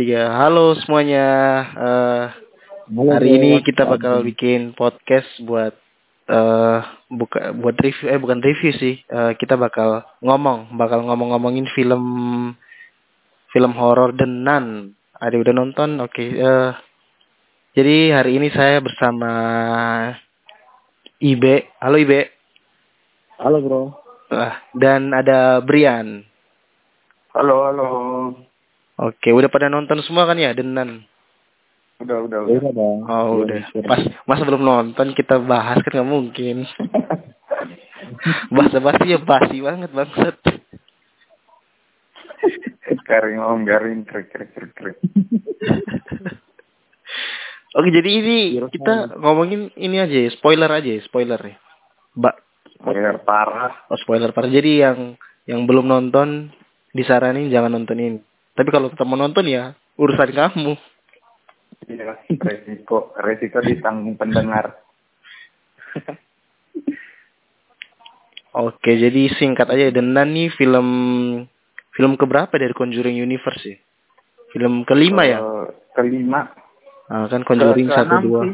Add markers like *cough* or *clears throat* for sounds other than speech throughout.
tiga. Halo semuanya. Uh, hari ini kita bakal bikin podcast buat uh, buka buat review eh bukan review sih. Uh, kita bakal ngomong, bakal ngomong-ngomongin film film horor The Nun. Ada udah nonton? Oke. Uh, jadi hari ini saya bersama Ibe. Halo Ibe. Halo bro. Uh, dan ada Brian. Halo, halo. Oke, udah pada nonton semua kan ya The Nun? Udah, udah, udah. udah dong. Oh Belum udah. disuruh. Pas masa belum nonton kita bahas kan nggak mungkin. Bahasa basi ya basi banget bangsat. garing om, garing, krik, krik, krik, krik. *laughs* Oke jadi ini kita ngomongin ini aja ya, spoiler aja ya, spoiler ya. Mbak, Spoiler parah. oh spoiler parah. Jadi yang yang belum nonton disaranin jangan nontonin. Tapi kalau tetap mau nonton ya urusan kamu. Iya, resiko, resiko ditanggung pendengar. Oke, jadi singkat aja Nun nih film film keberapa dari Conjuring Universe ya? Film kelima ya? Eh, kelima. Ah, kan Conjuring satu dua.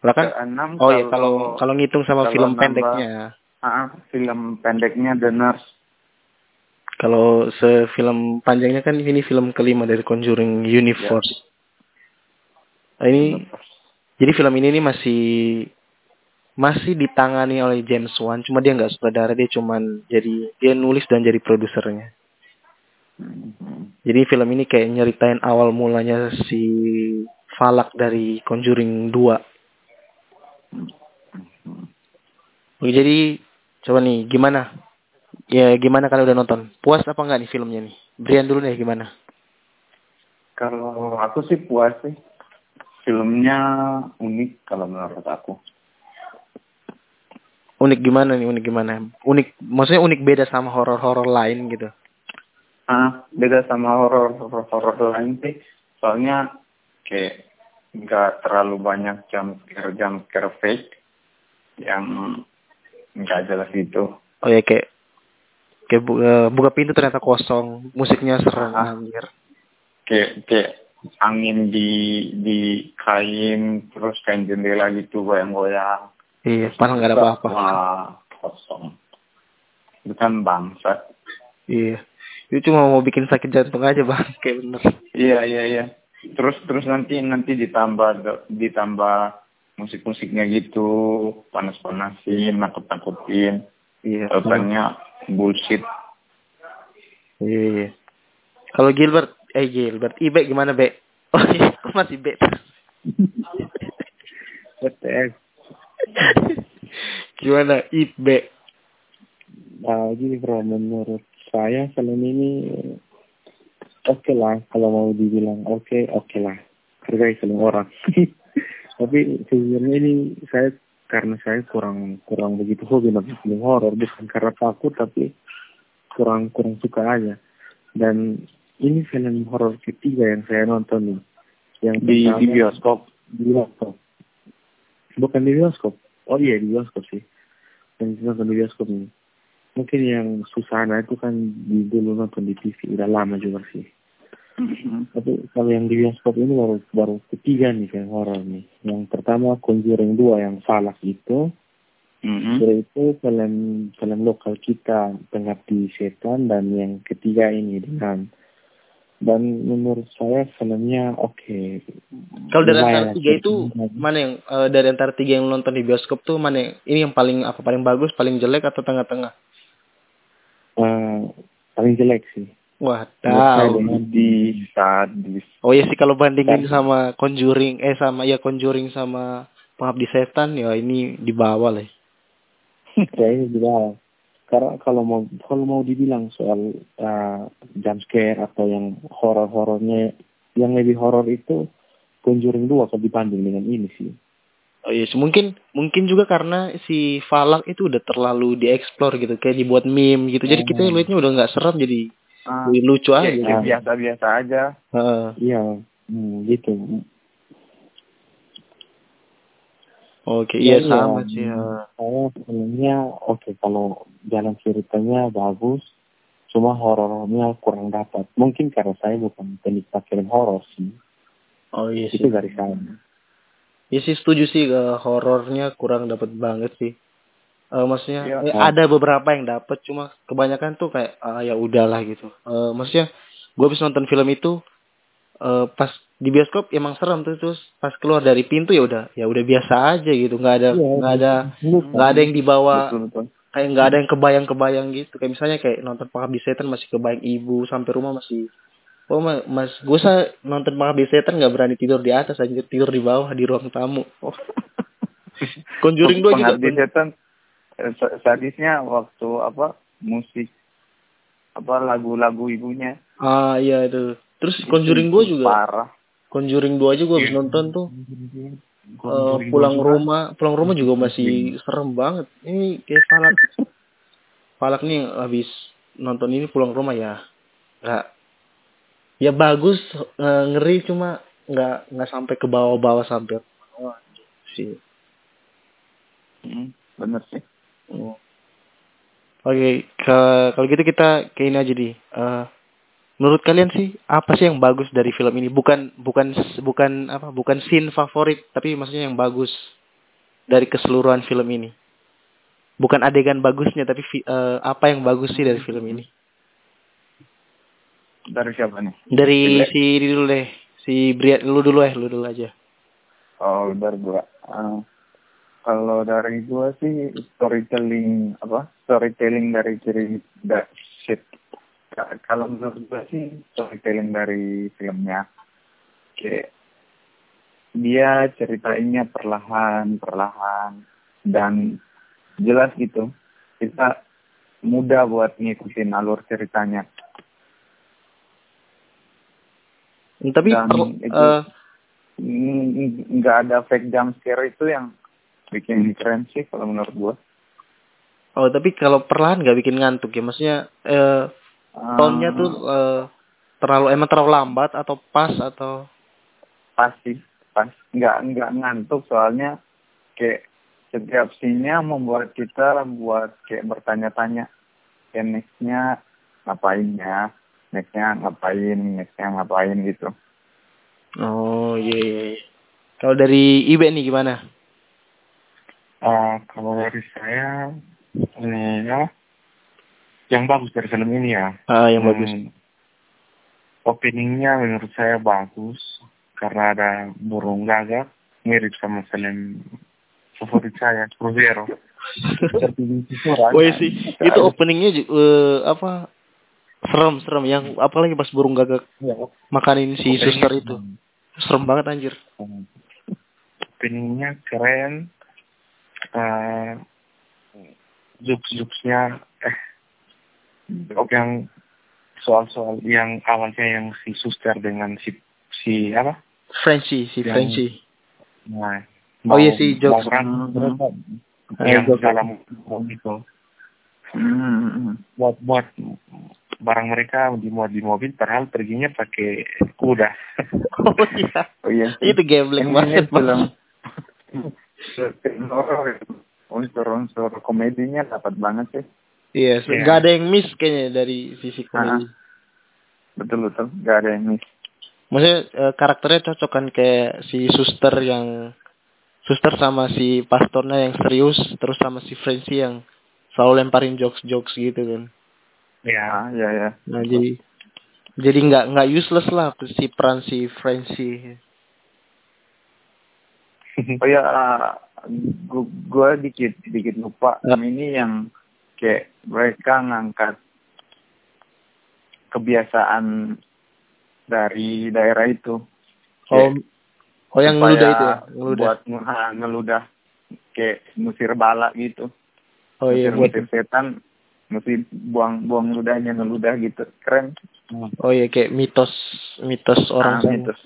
Lah kan? Oh ya kalau kalau ngitung sama kalau film nambah- pendeknya. Ah, film pendeknya The Nurse. Kalau sefilm panjangnya kan ini film kelima dari Conjuring Universe. Nah, ini jadi film ini nih masih masih ditangani oleh James Wan, cuma dia nggak sutradara, dia cuman jadi dia nulis dan jadi produsernya. Hmm. Jadi film ini kayak nyeritain awal mulanya si Falak dari Conjuring 2. Oke, jadi coba nih gimana? Ya gimana kalau udah nonton? Puas apa enggak nih filmnya nih? Brian dulu nih gimana? Kalau aku sih puas sih. Filmnya unik kalau menurut aku. Unik gimana nih? Unik gimana? Unik, maksudnya unik beda sama horor-horor lain gitu. Ah, beda sama horor horor horor lain sih. Soalnya kayak nggak terlalu banyak jump scare jump scare fake yang nggak jelas gitu. Oh ya kayak kayak bu- eh, buka pintu ternyata kosong, musiknya serem Ah. anjir. Kayak kayak angin di di kain terus kain jendela gitu goyang-goyang. Iya, padahal nggak ada apa-apa. Wah, kosong. Itu kan bangsat. Iya. Itu cuma mau bikin sakit jantung aja bang, *laughs* kayak bener. Iya iya iya. Terus terus nanti nanti ditambah ditambah musik-musiknya gitu, panas-panasin, nakut-nakutin. Iya. Jawabannya bullshit. Iya. iya. Kalau Gilbert, eh Gilbert, Ibe gimana Be? *laughs* Oh iya, kok masih Be? WTF. *laughs* gimana Ibe? Nah, gini bro, menurut saya film ini oke lah kalau mau dibilang oke, oke lah. Hargai film orang. *laughs* Tapi sebenarnya ini saya karena saya kurang kurang begitu hobi nonton film horor bukan karena takut tapi kurang kurang suka aja. Dan ini film horor ketiga yang saya nonton nih. Yang Di, di pertama- bioskop. di bioskop. Bukan di bioskop. Oh iya di bioskop sih. Yang nonton di bioskop nih. Mungkin yang Susana itu kan di dulu nonton di TV. Udah lama juga sih. Tapi kalau yang di bioskop ini baru baru ketiga nih film horor nih. Yang pertama Conjuring 2 yang Falak itu. Mhm. Kedua itu film film lokal kita Pengabdi Setan dan yang ketiga ini dengan dan menurut saya filmnya oke. Kalau dari antara tiga itu mana yang eh, dari antara tiga yang nonton di bioskop tuh mana yang, ini yang paling apa paling bagus, paling jelek atau tengah-tengah? Eh, paling jelek sih. Wah, tahu. Sadis, sadis. Oh ya sih kalau bandingin Kan. sama Conjuring eh sama ya Conjuring sama Pengabdi Setan ya ini di bawah lah. *laughs* Kayaknya di bawah. Karena kalau mau kalau mau dibilang soal uh, jump scare atau yang horor-horornya yang lebih horor itu Conjuring 2 kalau dibanding dengan ini sih. Oh iya, sih. mungkin mungkin juga karena si Falak itu udah terlalu dieksplor gitu, kayak dibuat meme gitu. Jadi kita Hmm. liatnya udah nggak serem, jadi Ah, lucu aja. kayak- gitu. kayak biasa-biasa aja. Heeh. Iya, hmm, gitu. Oke, iya Iya, sama iya. sih. heeh. Saya filmnya oke kalau jalan ceritanya bagus. cuma horornya kurang dapat mungkin karena saya bukan penikmat film horor sih Oh iya itu sih. dari saya Iya sih setuju sih ke horornya kurang dapat banget sih. Eh maksudnya Iya. eh, ada beberapa yang dapat cuma kebanyakan tuh kayak ah, ya udahlah gitu. Eh maksudnya gue habis nonton film itu eh pas di bioskop emang serem tuh terus pas keluar dari pintu ya udah ya udah biasa aja gitu nggak ada Iya, nggak ada Lupa. nggak ada yang dibawa betul betul kayak nggak ada yang kebayang-kebayang gitu kayak misalnya kayak nonton pengabdi setan masih kebayang ibu sampai rumah masih oh ma- mas gue sa nonton pengabdi setan nggak berani tidur di atas aja tidur di bawah di ruang tamu oh. *laughs* Conjuring dua juga Pengabdi setan sadisnya waktu apa musik apa lagu-lagu ibunya. Ah iya itu. Terus Conjuring dua juga? parah. Conjuring dua aja gue habis nonton tuh. Eh, pulang rumah pulang rumah juga masih serem banget. Ini kayak Falak. Falak nih habis nonton ini pulang rumah ya. Nggak. Ya bagus eh, ngeri cuma nggak nggak sampai ke bawah-bawah sampai oh, sih Hmm, bener sih Oh. Oke, ke- kalau gitu kita ke ini aja di. Eh, menurut kalian sih apa sih yang bagus dari film ini? Bukan bukan bukan apa? Bukan scene favorit, tapi maksudnya yang bagus dari keseluruhan film ini. Bukan adegan bagusnya, tapi eh, apa yang bagus sih dari film ini? dari siapa nih Dari Brile. si dulu deh, si Brian lu dulu ya, lu dulu aja. oh dari gua Eh, kalau dari gua sih storytelling apa storytelling dari ciri da, shit. Ka- kalau menurut gua sih storytelling dari filmnya. Kayak dia ceritainnya perlahan perlahan dan jelas gitu. Kita mudah buat ngikutin alur ceritanya. Tapi Dan per- itu- eh, nggak ada fake jump scare itu yang bikin keren sih kalau menurut gua. Oh tapi kalau perlahan nggak bikin ngantuk ya, maksudnya eh Ah, tone-nya tuh eh, terlalu emang terlalu lambat atau pas atau? Pasti pas. Nggak nggak ngantuk soalnya kayak setiap scene-nya membuat kita buat kayak bertanya-tanya. Kayak next-nya ngapain ya? Next-nya ngapain? Next-nya ngapain gitu. Oh iya iya. iya. Kalau dari Ibe nih gimana? Eh, kalau dari saya ini ya yang bagus dari film ini ya Ah yang Hmm, bagus. openingnya menurut saya bagus karena ada burung gagak mirip sama film favorit saya Cruzeiro. Oh iya sih. Itu openingnya eh, apa? Serem serem yang apalagi pas burung gagak Ya, makanin si openingnya suster itu. Serem banget anjir. openingnya keren uh, jokes-jokesnya eh yang soal-soal yang awalnya yang si suster dengan si si apa? Frenchy si Yang- Frenchy. nah, Oh iya sih, jokes. berantem, Ah, yang jokes. dalam itu. Hmm, buat buat barang mereka dimuat di mobil padahal perginya pakai kuda. *laughs* Oh iya. oh iya. Itu gambling banget film *laughs* Unsur-unsur komedinya dapat banget sih Iya, Iya. nggak ada yang miss kayaknya dari sisi komedi. betul betul nggak ada yang miss Maksudnya eh, karakternya cocok kan kayak si suster yang suster sama si pastornya yang serius, terus sama si Frenchy yang selalu lemparin jokes-jokes gitu kan. ya ah ya ya Nah jadi jadi nggak nggak useless lah si peran si Frenchy. Oh ya gua, gua dikit dikit lupa Ya. ini yang kayak mereka ngangkat kebiasaan dari daerah itu. Oh, Kayak oh yang supaya ngeludah itu ya, ngeludah. buat nge- ngeludah kayak musir bala gitu. Oh iya buat musir setan mesti buang buang ludahnya ngeludah gitu. Keren. Oh iya kayak mitos mitos orang Ah, mitos.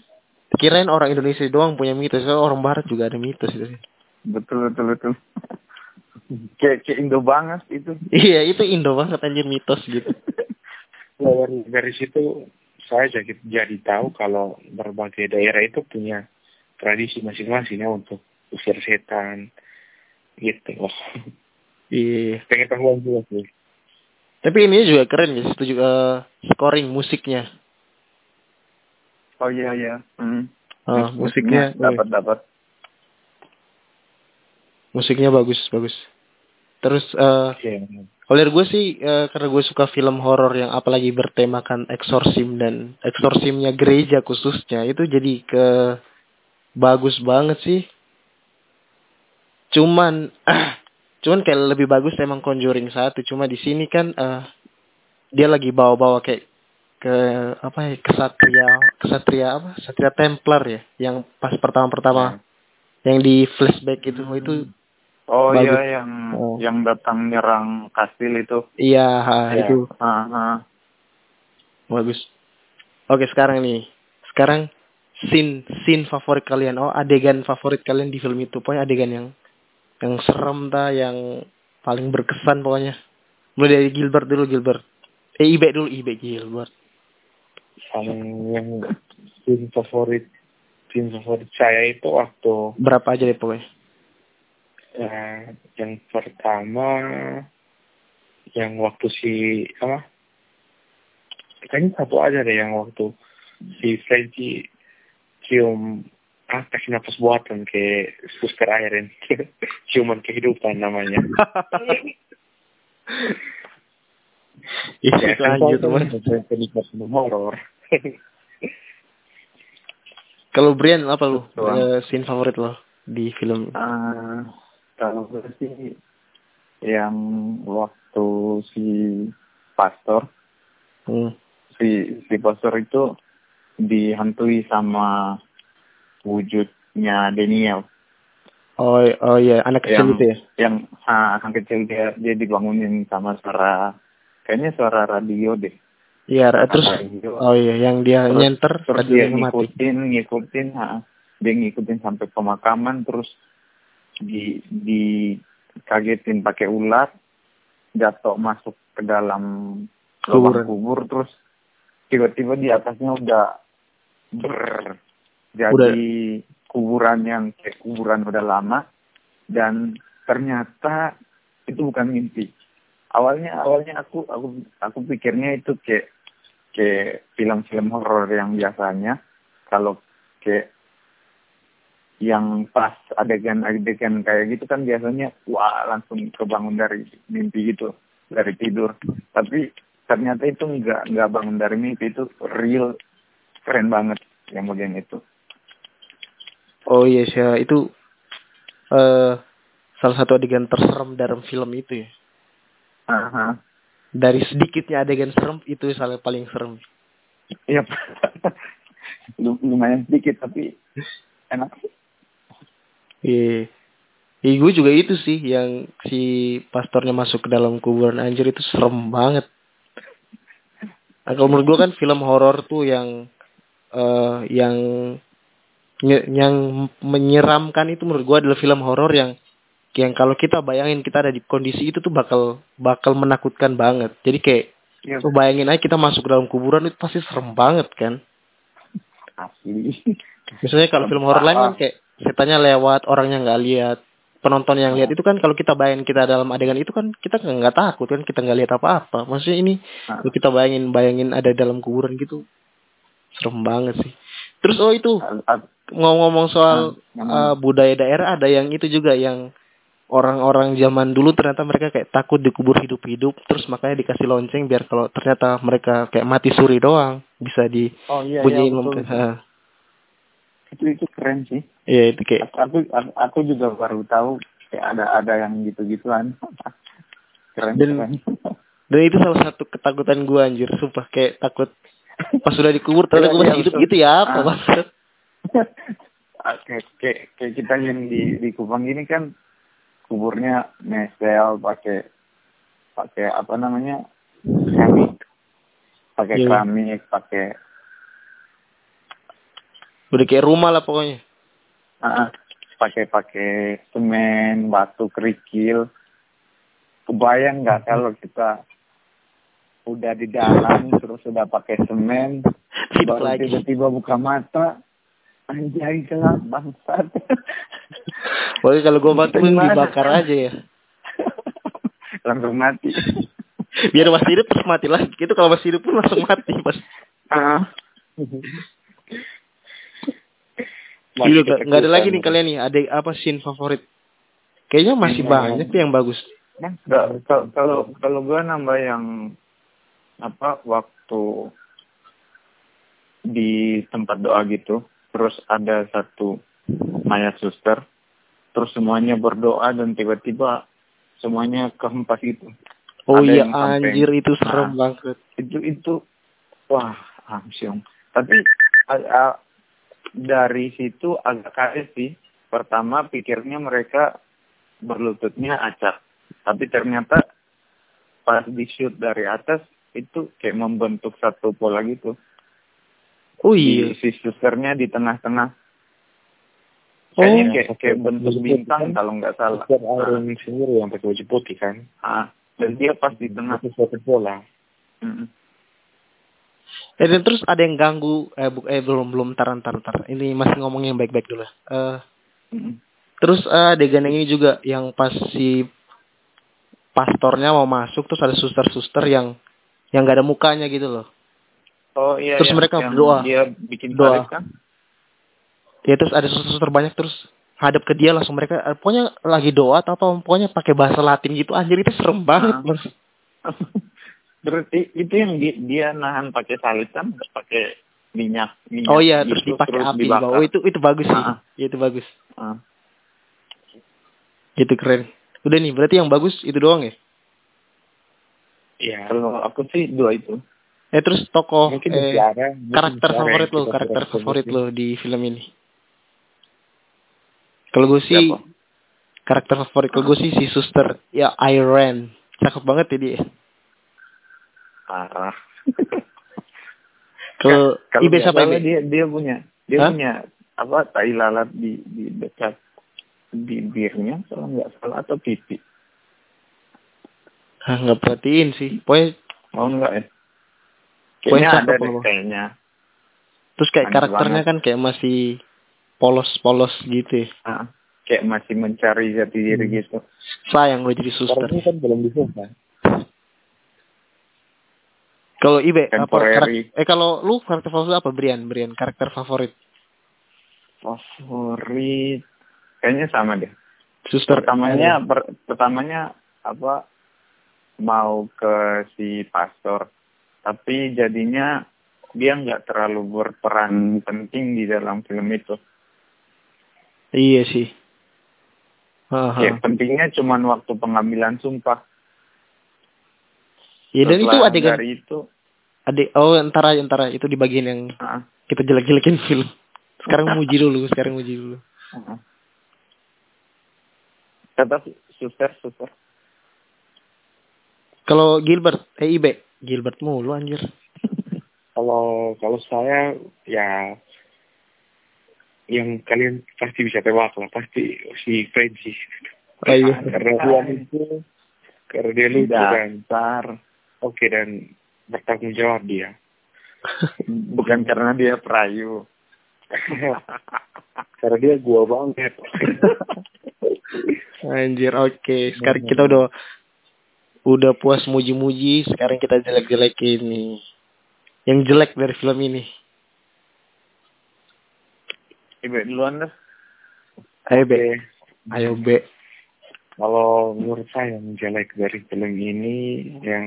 Kirain orang Indonesia doang punya mitos, soalnya orang Barat juga ada mitos itu. betul betul betul kayak kayak Indo banget itu Iya itu Indo banget anjir mitos gitu. *laughs* Ya, dari, dari situ saya jadi, jadi tahu kalau berbagai daerah itu punya tradisi masing-masing ya untuk usir setan gitu loh Iya. pengetahuan juga sih Tapi ini juga keren guys, itu juga scoring musiknya. Oh iya iya. Hmm. Ah, musiknya dapat dapat. musiknya bagus bagus. Terus eh Iya. kalau dari gue sih eh, karena gue suka film horor yang apalagi bertemakan eksorsim dan eksorsimnya gereja khususnya itu jadi ke bagus banget sih. Cuman *clears throat* cuman kayak lebih bagus emang Conjuring satu. Cuma di sini kan eh dia lagi bawa-bawa kayak ke apa ya kesatria kesatria apa? Satria Templar ya yang pas pertama-pertama. Yang di flashback itu itu Oh Bagus. iya yang Oh. yang datang nyerang kastil itu. iya ha, Ya. itu. Ah, ah. bagus. Oke sekarang nih. Sekarang scene scene favorit kalian. Oh adegan favorit kalian di film itu. Pokoknya adegan yang yang serem ta yang paling berkesan pokoknya. Mulai dari Gilbert dulu Gilbert. Eh Ibe dulu Ibe Gilbert Paling yang film favorit film favorit saya itu waktu berapa aja deh pokoknya? Eh, yang pertama yang waktu si apa? Kayaknya satu aja deh yang waktu si Frankie cium ah kasih nafas buatan ke suster airin *laughs* ciuman kehidupan namanya. *laughs* Ih, Ya, kan lanjut teman horor kalau Brian apa lu. Eh, scene favorit lo di film? Ah, kalau gue sih yang waktu si pastor. Hmm. si si pastor itu dihantui sama wujudnya Daniel. Oh oh iya anak kecil yang itu ya? yang ah, anak kecil dia dia dibangunin sama suara kayaknya suara radio deh iya terus radio. oh iya yang dia Terus- nyenter terus tadi dia yang mati ngikutin ngikutin ha, dia ngikutin sampai pemakaman terus di di kagetin pakai ular jatuh masuk ke dalam lubang Kuburan. kubur terus tiba-tiba di atasnya udah ber jadi kuburan yang kayak kuburan udah lama dan ternyata itu bukan mimpi awalnya awalnya aku aku aku pikirnya itu kayak kayak film-film horor yang biasanya kalau kayak yang pas adegan-adegan kayak gitu kan biasanya wah langsung kebangun dari mimpi gitu dari tidur. Tapi ternyata itu nggak nggak bangun dari mimpi itu real keren banget yang bagian itu. Oh iya sih itu eh salah satu adegan terserem dalam film itu ya? Aha. Dari sedikitnya adegan serem itu salah paling serem Iya. *laughs* Lum- lumayan sedikit tapi enak sih. iya Iya, gue juga itu sih yang si pastornya masuk ke dalam kuburan anjir itu serem banget. Nah, kalau menurut gue kan film horor tuh yang eh yang yang menyeramkan itu menurut gue adalah film horor yang yang kalau kita bayangin kita ada di kondisi itu tuh bakal bakal menakutkan banget. Jadi kayak Iya, lo bayangin aja kita masuk ke dalam kuburan itu pasti serem banget kan. asli. Misalnya kalau film horor lain kan kayak setannya lewat, orangnya nggak lihat, penonton yang lihat itu kan kalau kita bayangin kita dalam adegan itu kan kita nggak takut kan kita nggak lihat apa-apa. Maksudnya ini Ah. kalau kita bayangin bayangin ada dalam kuburan gitu serem banget sih. Terus oh itu ngomong-ngomong soal Ah, uh, budaya daerah ada yang itu juga yang orang-orang zaman dulu ternyata mereka kayak takut dikubur hidup-hidup terus makanya dikasih lonceng biar kalau ternyata mereka kayak mati suri doang bisa Oh iya, iya dibunyiin betul. Ah, Itu itu keren sih. Iya itu kayak Aku aku, juga baru tahu kayak ada ada yang gitu-gituan. *laughs* keren Dan- keren. *laughs* Dan itu salah satu ketakutan gua anjir, sumpah kayak takut pas sudah dikubur ternyata Iya, gua masih iya, hidup gitu ya apa Ah. maksud? Kayak, kayak, kayak kita yang di di Kupang gini kan kuburnya mesel pakai pakai apa namanya keramik pakai Iya. keramik pakai Udah kayak rumah lah pokoknya. ah, pakai pakai semen batu kerikil. Kebayang nggak kalau kita udah di dalam terus udah pakai semen baru tiba-tiba buka mata anjay gelap bangsat *laughs* Pokoknya kalau mending gimana? dibakar aja ya. *laughs* langsung mati *laughs* Biar masih hidup terus mati lagi. Itu kalau masih hidup pun langsung mati pas. Ah, *laughs* Gitu, nggak ada lagi nih kalian nih. Ada apa scene favorit? Kayaknya masih Iya. banyak yang bagus. nggak, kalau kalau gue nambah yang apa waktu di tempat doa gitu, terus ada satu mayat suster, terus semuanya berdoa dan tiba-tiba semuanya kehempas itu. Oh Ada iya anjir itu serem Nah. banget. itu itu wah langsung tapi dari situ agak kaget sih pertama pikirnya mereka berlututnya acak tapi ternyata pas di shoot dari atas itu kayak membentuk satu pola gitu Oh Di- iya. si susternya di tengah-tengah. Kayaknya kayak, kayak bentuk bintang kalau nggak salah Setiap Iron sendiri yang pakai baju putih kan. Ah, dan dia pas di tengah suatu bola. Mm. Eh, dan terus ada yang ganggu eh, bu, eh belum belum tar tar tar. Ini masih ngomong yang baik-baik dulu. Eh Mm. terus eh, adegan yang ini juga yang pas si pastornya mau masuk terus ada suster-suster yang yang gak ada mukanya gitu loh. oh iya Terus yang- mereka yang berdoa. dia bikin Doa. salib kan Ya terus ada suster-suster banyak terus hadap ke dia langsung mereka eh, pokoknya lagi doa atau apa pokoknya pakai bahasa Latin gitu anjir itu serem banget Ah. Mas. *laughs* Berarti itu yang di, dia nahan pakai salib kan nggak pakai minyak, minyak Oh iya terus gitu, dipakai api di dibakar. Oh itu itu bagus sih. Ah. Ya, itu bagus. Ah. Itu keren. Udah nih berarti yang bagus itu doang ya. Iya. Kalau aku sih dua itu. Eh terus tokoh Mungkin eh, karakter favorit lo, karakter favorit lo di film ini. Kalau gue sih Siapa? karakter favorit kalau gue sih si suster ya Iron. Cakep banget ya dia. Parah. *laughs* Kalau Kalau Ibe nggak siapa salah Ibe? dia dia punya dia Hah? punya apa tai lalat di di dekat bibirnya kalau nggak salah atau pipi. Hah, nggak perhatiin sih. Pokoknya Mau nggak ya? Kayaknya ada deh kayaknya. terus kayak Aneh karakternya banget. kan kayak masih polos-polos gitu. ya. Ah, kayak masih mencari jati diri Hmm. gitu. Sayang gue jadi suster. Ini kan belum dibuka. Kalau Ibe apa eh kalau lu karakter favorit apa Brian? Brian karakter favorit Favorit kayaknya sama deh. suster. pertamanya per- pertamanya apa mau ke si pastor tapi jadinya dia nggak terlalu berperan penting di dalam film itu Iya sih. Aha. kayak pentingnya cuman waktu pengambilan sumpah Ya dan itu Setelah adegan dari itu adek oh antara antara itu di bagian yang ah, kita jelek-jelekin film. Sekarang muji dulu, sekarang muji dulu. ah. tetap suster suster Kalau Gilbert, eh Ibe, Gilbert mulu anjir. Kalau kalau saya ya yang kalian pasti bisa tebak lah pasti si Oh iya. karena Juan itu karena dia lucu dan oke dan bertanggung jawab dia. *laughs* Bukan karena dia perayu. *laughs* Karena dia gua banget. *laughs* Anjir, oke. Sekarang kita udah udah puas muji-muji, sekarang kita jelek-jelekin nih. Yang jelek dari film ini. Ibu duluan dah. Ayo Be, ayo Be. kalau menurut saya yang jelek dari film ini yang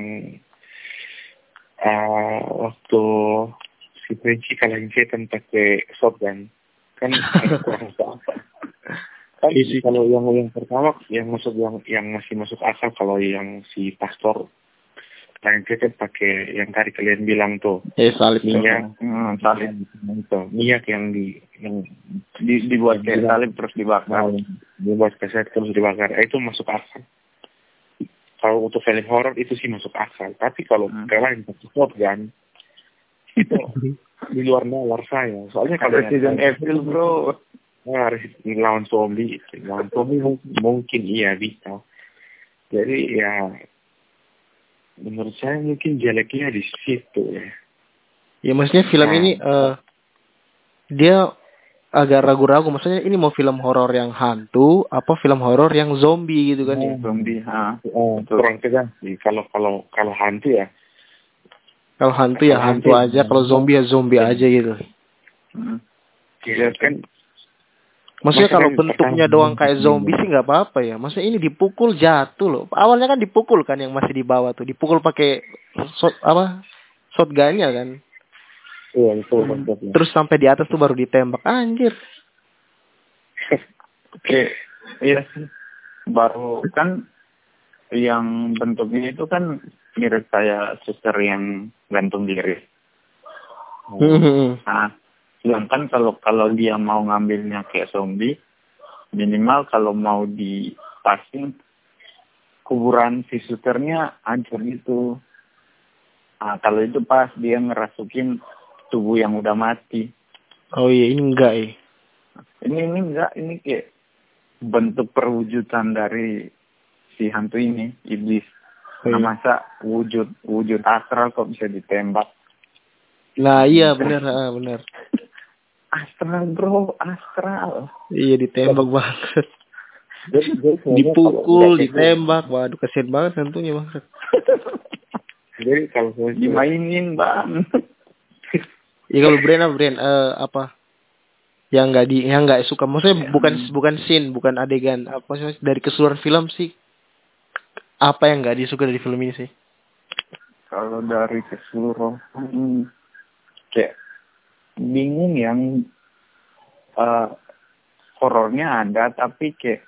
uh, waktu si Frenzy kalahin setan pakai shotgun kan. Agak kurang *laughs* akal kan Isi. kalau yang yang pertama yang masuk yang yang masih masuk akal kalau yang si pastor kalahin setan pakai yang tadi kalian bilang tuh. Eh salib minyak hmm, salib. Itu minyak yang di yang di, dibuat kayak salib terus dibakar. Nah, dibuat keset terus dibakar. Eh, itu masuk akal. Kalau untuk film horor itu sih masuk akal. Tapi kalau Hmm. kalian pakai shotgun itu di luar nalar saya. Soalnya kalau Resident Evil bro. Nah, lawan zombie. Lawan zombie mungkin, mungkin iya bisa. Jadi ya menurut saya mungkin jeleknya di situ ya Ya maksudnya film Nah. ini eh dia agak ragu-ragu. Maksudnya ini mau film horor yang hantu, apa film horor yang zombie gitu kan ya? zombie ha Oh, kurang sih. Kalau kalau kalau hantu ya. Kalau hantu ya hantu hantu, aja, kalau zombie ya zombie aja gitu. Hmm. Ya kan Maksudnya Maksudnya kalau bentuknya doang kayak zombie. zombie sih nggak apa-apa ya. Maksudnya ini dipukul jatuh loh. Awalnya kan dipukul kan yang masih di bawah tuh, dipukul pakai shot apa? Shotgunnya kan. Iya betul konsepnya. Terus sampai di atas tuh baru ditembak. Anjir. Oke, iya sih. Baru kan yang bentuknya itu kan mirip kayak suster yang gantung diri. Hmm. Nah, sedangkan kalau kalau dia mau ngambilnya kayak zombie, minimal kalau mau di passing kuburan si susternya hancur gitu. Nah, kalau itu pas dia ngerasukin tubuh yang udah mati. oh iya ini enggak ya. Ini ini enggak, ini kayak bentuk perwujudan dari si hantu ini, iblis. Oh, Nah, iya. masa wujud wujud astral kok bisa ditembak? Nah iya benar, ah, benar. Astral bro, astral. Iya ditembak banget. Dipukul, kalau- ditembak. Waduh kasihan banget hantunya banget. *laughs* Jadi kalau sebenarnya Dimainin bang. Ya kalau brand apa brand eh apa? Yang nggak di yang nggak suka. Maksudnya bukan bukan scene, bukan adegan. Apa sih dari keseluruhan film sih? Apa yang nggak disuka dari film ini sih? Kalau dari keseluruhan, hmm, kayak bingung yang eh, horornya ada, tapi kayak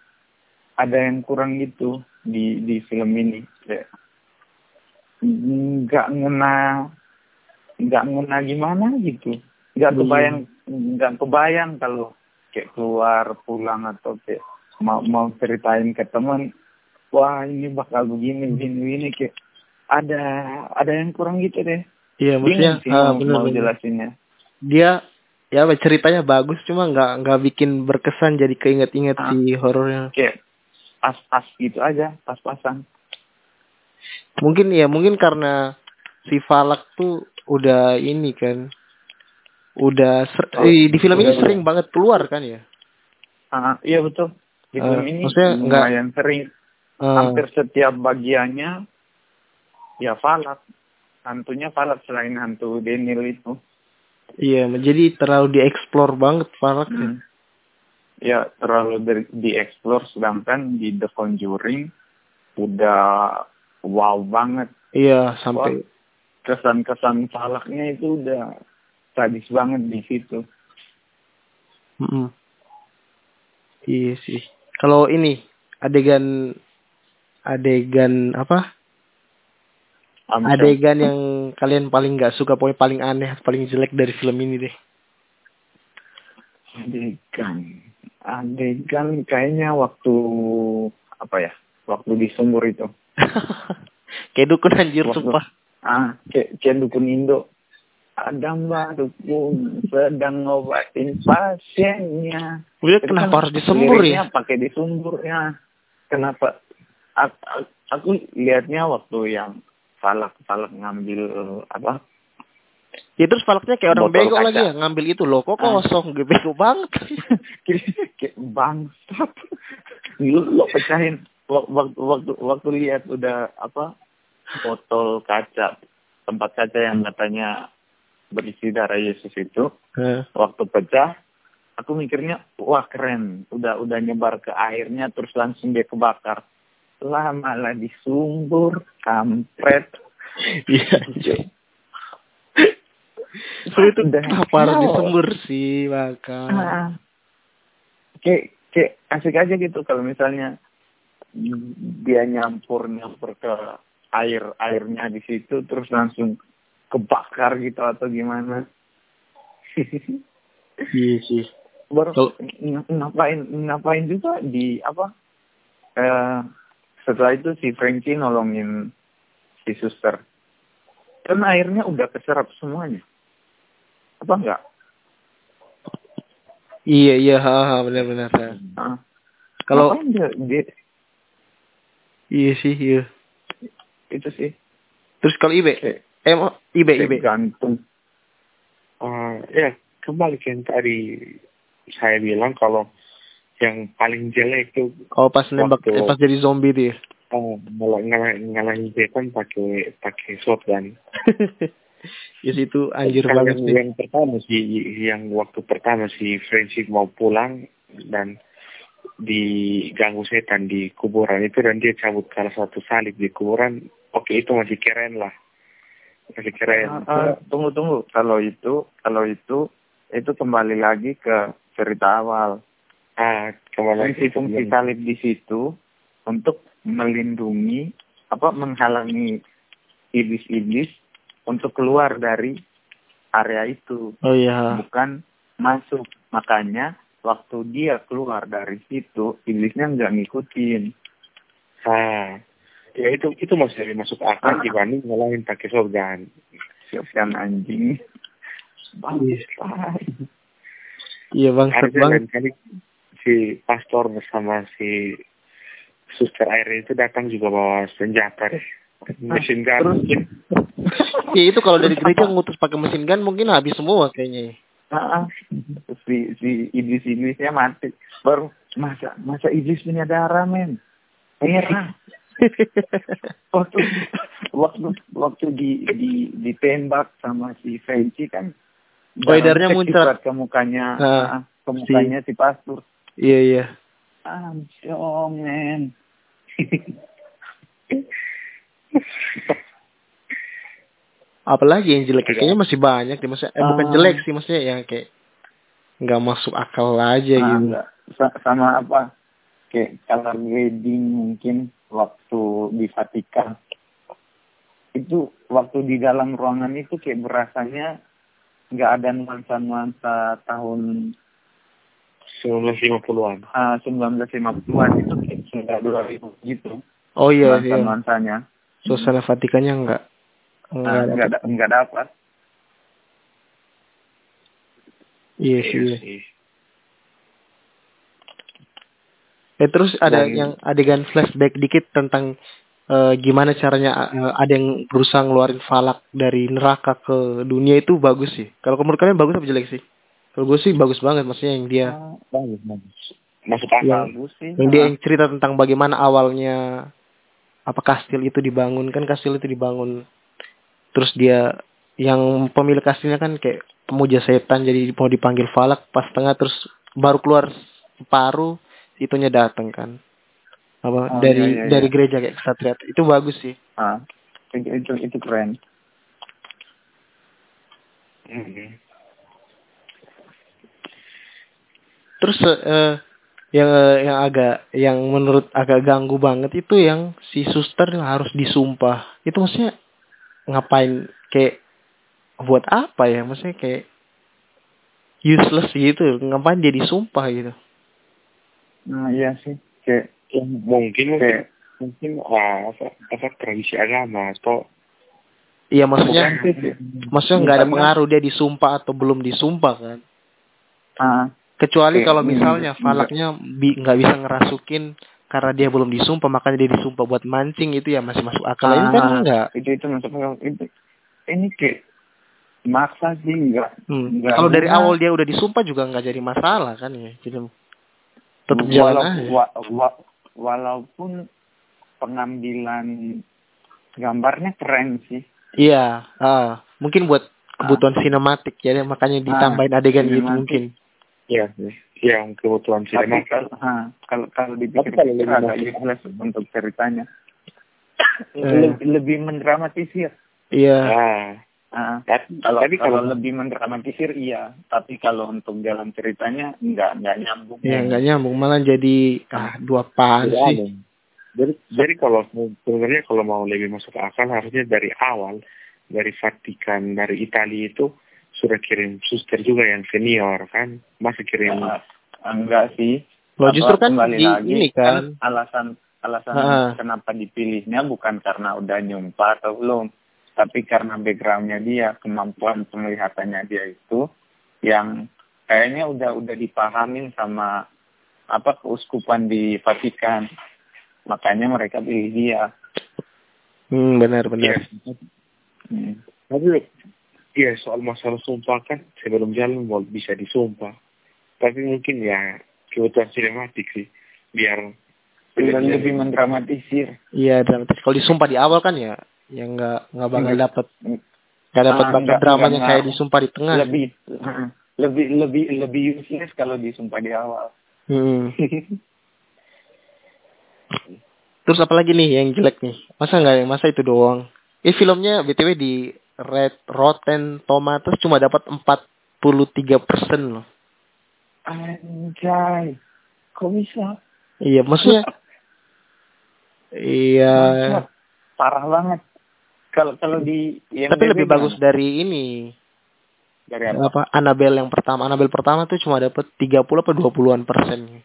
ada yang kurang gitu di di film ini. Kayak nggak ngena nggak ngena gimana gitu nggak Hmm. kebayang nggak kebayang kalau kayak keluar pulang atau kayak mau mau ceritain ke teman wah ini bakal begini begini begini kayak ada ada yang kurang gitu deh Iya maksudnya sih ah, mau, bener, mau bener. jelasinnya Dia ya ceritanya bagus cuma nggak nggak bikin berkesan jadi keinget-inget Ah. si horornya. kayak pas-pas gitu aja pas-pasan. Mungkin ya mungkin karena si Falak tuh udah ini kan udah ser- Oh, eh, di film ini udah, sering banget keluar kan ya. Ah, iya betul. Di Eh, film ini maksudnya nggak- lumayan sering. Eh, hampir setiap bagiannya ya falak. Hantunya falak selain hantu Daniel itu Iya, jadi terlalu dieksplor banget ya. Hmm. ya terlalu di- dieksplor sedangkan di The Conjuring udah wow banget Iya, sampai kesan-kesan falaknya itu udah sadis banget di situ Mm-mm. Iya sih. Kalau ini adegan adegan apa? Adegan yang kalian paling nggak suka, pokoknya paling aneh, paling jelek dari film ini deh. adegan. Adegan kayaknya waktu apa ya waktu di sumur itu. *laughs* Kayak dukun anjir Waktu- sumpah. ah kayak, kayak dukun Indo. Ada mbak dukun sedang ngobatin pasiennya. Udah kenapa kan harus disembur ya? pakai disembur ya kenapa? Aku lihatnya waktu yang falak falak ngambil apa? Ya terus Falaknya kayak orang bego lagi ya, ngambil itu loh, kok Ah. kosong, gue bego banget. *laughs* kayak bangsat. Lu lo pecahin. Wak- waktu waktu waktu lihat udah apa botol kaca tempat kaca yang katanya berisi darah Yesus itu Heeh. waktu pecah aku mikirnya wah keren. Udah udah nyebar ke airnya terus langsung dia kebakar lah malah disumbur kampret Iya. So itu Udah hell. disembur sih, maka. Ah. kayak kayak asik aja gitu kalau misalnya dia nyampur nyampur ke air airnya di situ terus langsung kebakar gitu atau gimana Iya sih. baru ng- ngapain ngapain juga di apa eh setelah itu si Frankie nolongin si suster kan airnya udah keserap semuanya apa enggak Iya iya, ha, ha, benar-benar. ha. Ah. Kalau dia, dia iya sih, iya. itu sih Terus kalau Ibe, eh mau Ibe Ibe. gantung Ah, ya kembali ke yang tadi saya bilang kalau yang paling jelek tuh Oh pas nembak, Waktu- eh, pas jadi zombie ya. oh, malah ngalah ngalahin Jepang pakai pakai shotgun. *laughs* ya itu anjir Kan banget yang, sih. yang pertama sih yang waktu pertama si Friendship mau pulang dan diganggu setan di kuburan itu dan dia cabut salah satu salib di kuburan oke itu masih keren lah masih keren Ah, ah, tunggu tunggu. Kalau itu kalau itu itu kembali lagi ke cerita awal. Ah kembali Fungsi-fungsi salib di situ untuk melindungi apa menghalangi iblis-iblis untuk keluar dari area itu, Oh iya. bukan masuk. Makanya waktu dia keluar dari situ, iblisnya nggak ngikutin. ah ya itu itu masih masuk akal Ah. dibanding ngalahin pakai shotgun Siapkan anjing. Bagus. Iya harusnya lain kali si pastor bersama si suster air itu datang juga bawa senjata deh mesin gun Ya itu kalau dari gereja ngutus pakai mesin gun mungkin habis semua kayaknya. ya. Ah, ah. si si iblis iblisnya mati. Baru masa masa iblis punya darah men. Merah. *laughs* waktu waktu waktu di di ditembak sama si Frenchie kan. Cek muncrat. ke mukanya, Ah, ah, ke mukanya si pastor. Iya iya. Anjong men. Apalagi yang jelek kayaknya masih banyak deh maksudnya. Eh, bukan Ah. jelek sih maksudnya yang kayak nggak masuk akal aja Ah, gitu. enggak. Sa- sama apa? Kayak color grading mungkin waktu di Vatikan. Itu waktu di dalam ruangan itu kayak berasanya nggak ada nuansa-nuansa tahun 1950-an ah, 1950-an itu kayak sudah 2000 gitu. Oh iya iya. nuansa-nuansanya. Suasana Vatikannya nggak nggak Ah, ada. nggak da- nggak dapat. Iya sih. Iya iya. sih. Eh terus ada Dan- yang adegan flashback dikit tentang eh, gimana caranya eh, ada yang berusaha ngeluarin falak dari neraka ke dunia itu bagus sih. Kalau menurut kalian bagus apa jelek sih? Kalau gue sih bagus banget maksudnya yang dia Ah, bagus bagus masuk akal Yang- bagus sih. yang dia yang cerita tentang bagaimana awalnya apa kastil itu dibangun kan kastil itu dibangun terus dia yang pemilik kastilnya kan kayak pemuja setan jadi mau dipanggil falak pas tengah terus baru keluar separuh itunya datang kan apa Oh, dari iya, iya, dari iya. gereja kayak kesatria itu bagus sih ah, itu, itu itu keren. Mhm. Terus eh, yang yang agak yang menurut agak ganggu banget itu yang si suster yang harus disumpah. Itu maksudnya ngapain? Kayak buat apa ya? Maksudnya kayak useless gitu. Ngapain dia disumpah gitu? Nah, iya sih. Kayak Ya, mungkin kayak mungkin ah, apa, apa tradisi agama atau iya maksudnya maksudnya nggak ada pengaruh dia disumpah atau belum disumpah kan? Ah, kecuali kalau hmm, misalnya enggak. falaknya bi- nggak bisa ngerasukin karena dia belum disumpah makanya dia disumpah buat mancing itu ya masih masuk akal ini kan Ah, enggak itu itu masuk akal. itu ini kayak maksa sih enggak Hmm. Nggak Kalau dari awal dia udah disumpah juga nggak jadi masalah kan ya. Jadi tetap jalan Walau- aja. wa- wa- walaupun pengambilan gambarnya keren sih Iya, ah, mungkin buat kebutuhan sinematik ya makanya ditambahin adegan gitu mungkin. Ya yang kebutuhan tapi sinema kalau ha, kalau kalau Tapi dipikir kalau lebih agak useless untuk ceritanya Eh. lebih, lebih mendramatisir Iya. ah Ah, tapi, kalau tapi kalau kalau lebih mendramatisir iya tapi kalau untuk jalan ceritanya enggak enggak nyambung Ya nggak nyambung malah jadi ah dua pan Tidak sih. ada. Jadi, jadi kalau sebenarnya kalau mau lebih masuk akal harusnya dari awal dari Vatikan dari Italia itu sudah kirim suster juga yang senior kan masih kirim Ah, enggak sih Loh justru kan kembali di lagi, ini kan. alasan alasan Ah. kenapa dipilihnya bukan karena udah nyumpah atau belum tapi karena backgroundnya dia kemampuan penglihatannya dia itu yang kayaknya udah udah dipahamin sama apa keuskupan di Vatikan makanya mereka pilih dia Hmm, benar benar. Iya. Hmm. Tapi ya soal masalah sumpah kan sebelum jalan mau bisa disumpah. tapi mungkin ya kebutuhan sinematik sih biar Dan lebih mendramatisir. Iya dramatis. Kalau disumpah di awal kan ya yang nggak nggak bakal dapet nggak dapet Ah, bakat nggak- dramanya kayak disumpah di tengah. Lebih lebih lebih lebih useless kalau disumpah di awal. Hmm. *laughs* Terus apa lagi nih yang jelek nih? Masa nggak yang masa itu doang? Eh filmnya btw di Red Rotten Tomatoes cuma dapat 43 persen loh. Anjay. Kok bisa? Iya maksudnya. iya. Parah banget. Kalau kalau di IMDb Tapi lebih bagus dari ini. dari apa? Apa Annabelle yang pertama? Annabelle pertama tuh cuma dapat 30 apa 20-an persen.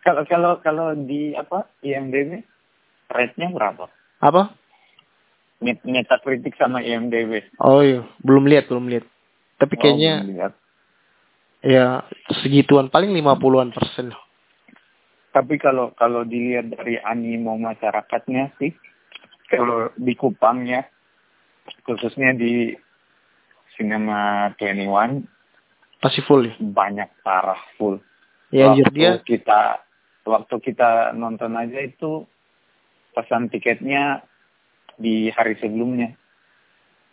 Kalau kalau kalau di apa IMDb rate-nya berapa? Apa? Met- Metacritic sama IMDb. Oh iya, belum lihat, belum lihat. Tapi Oh, kayaknya lihat. ya segituan paling 50-an persen. Tapi kalau kalau dilihat dari animo masyarakatnya sih, kalau di Kupang ya, khususnya di Cinema 21 Pasti full ya. banyak parah full. Ya waktu dia kita waktu kita nonton aja itu pesan tiketnya di hari sebelumnya.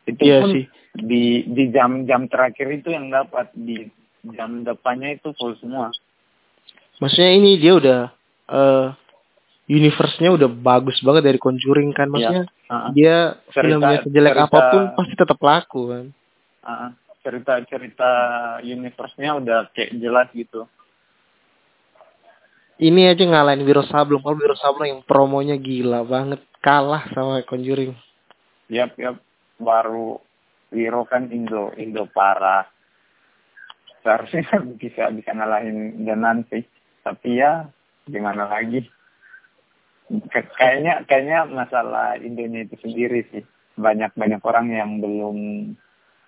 Itu Iya pun sih. di di jam-jam terakhir itu yang dapat di jam depannya itu full semua. Maksudnya ini dia udah eh universe-nya udah bagus banget dari Conjuring kan. Maksudnya Ah, dia Cerita- filmnya sejelek cerita- apa pun pasti tetap laku kan. ah, cerita-cerita universe-nya udah kayak jelas gitu. Ini aja ngalahin Wiro Sableng. Kalau Wiro Sableng yang promonya gila banget. Kalah sama Conjuring. Yap, yap. Baru Wiro kan Indo, Indo parah. Seharusnya bisa bisa ngalahin Denan sih. Tapi ya gimana lagi. Kayaknya kayaknya masalah Indonya itu sendiri sih. Banyak banyak orang yang belum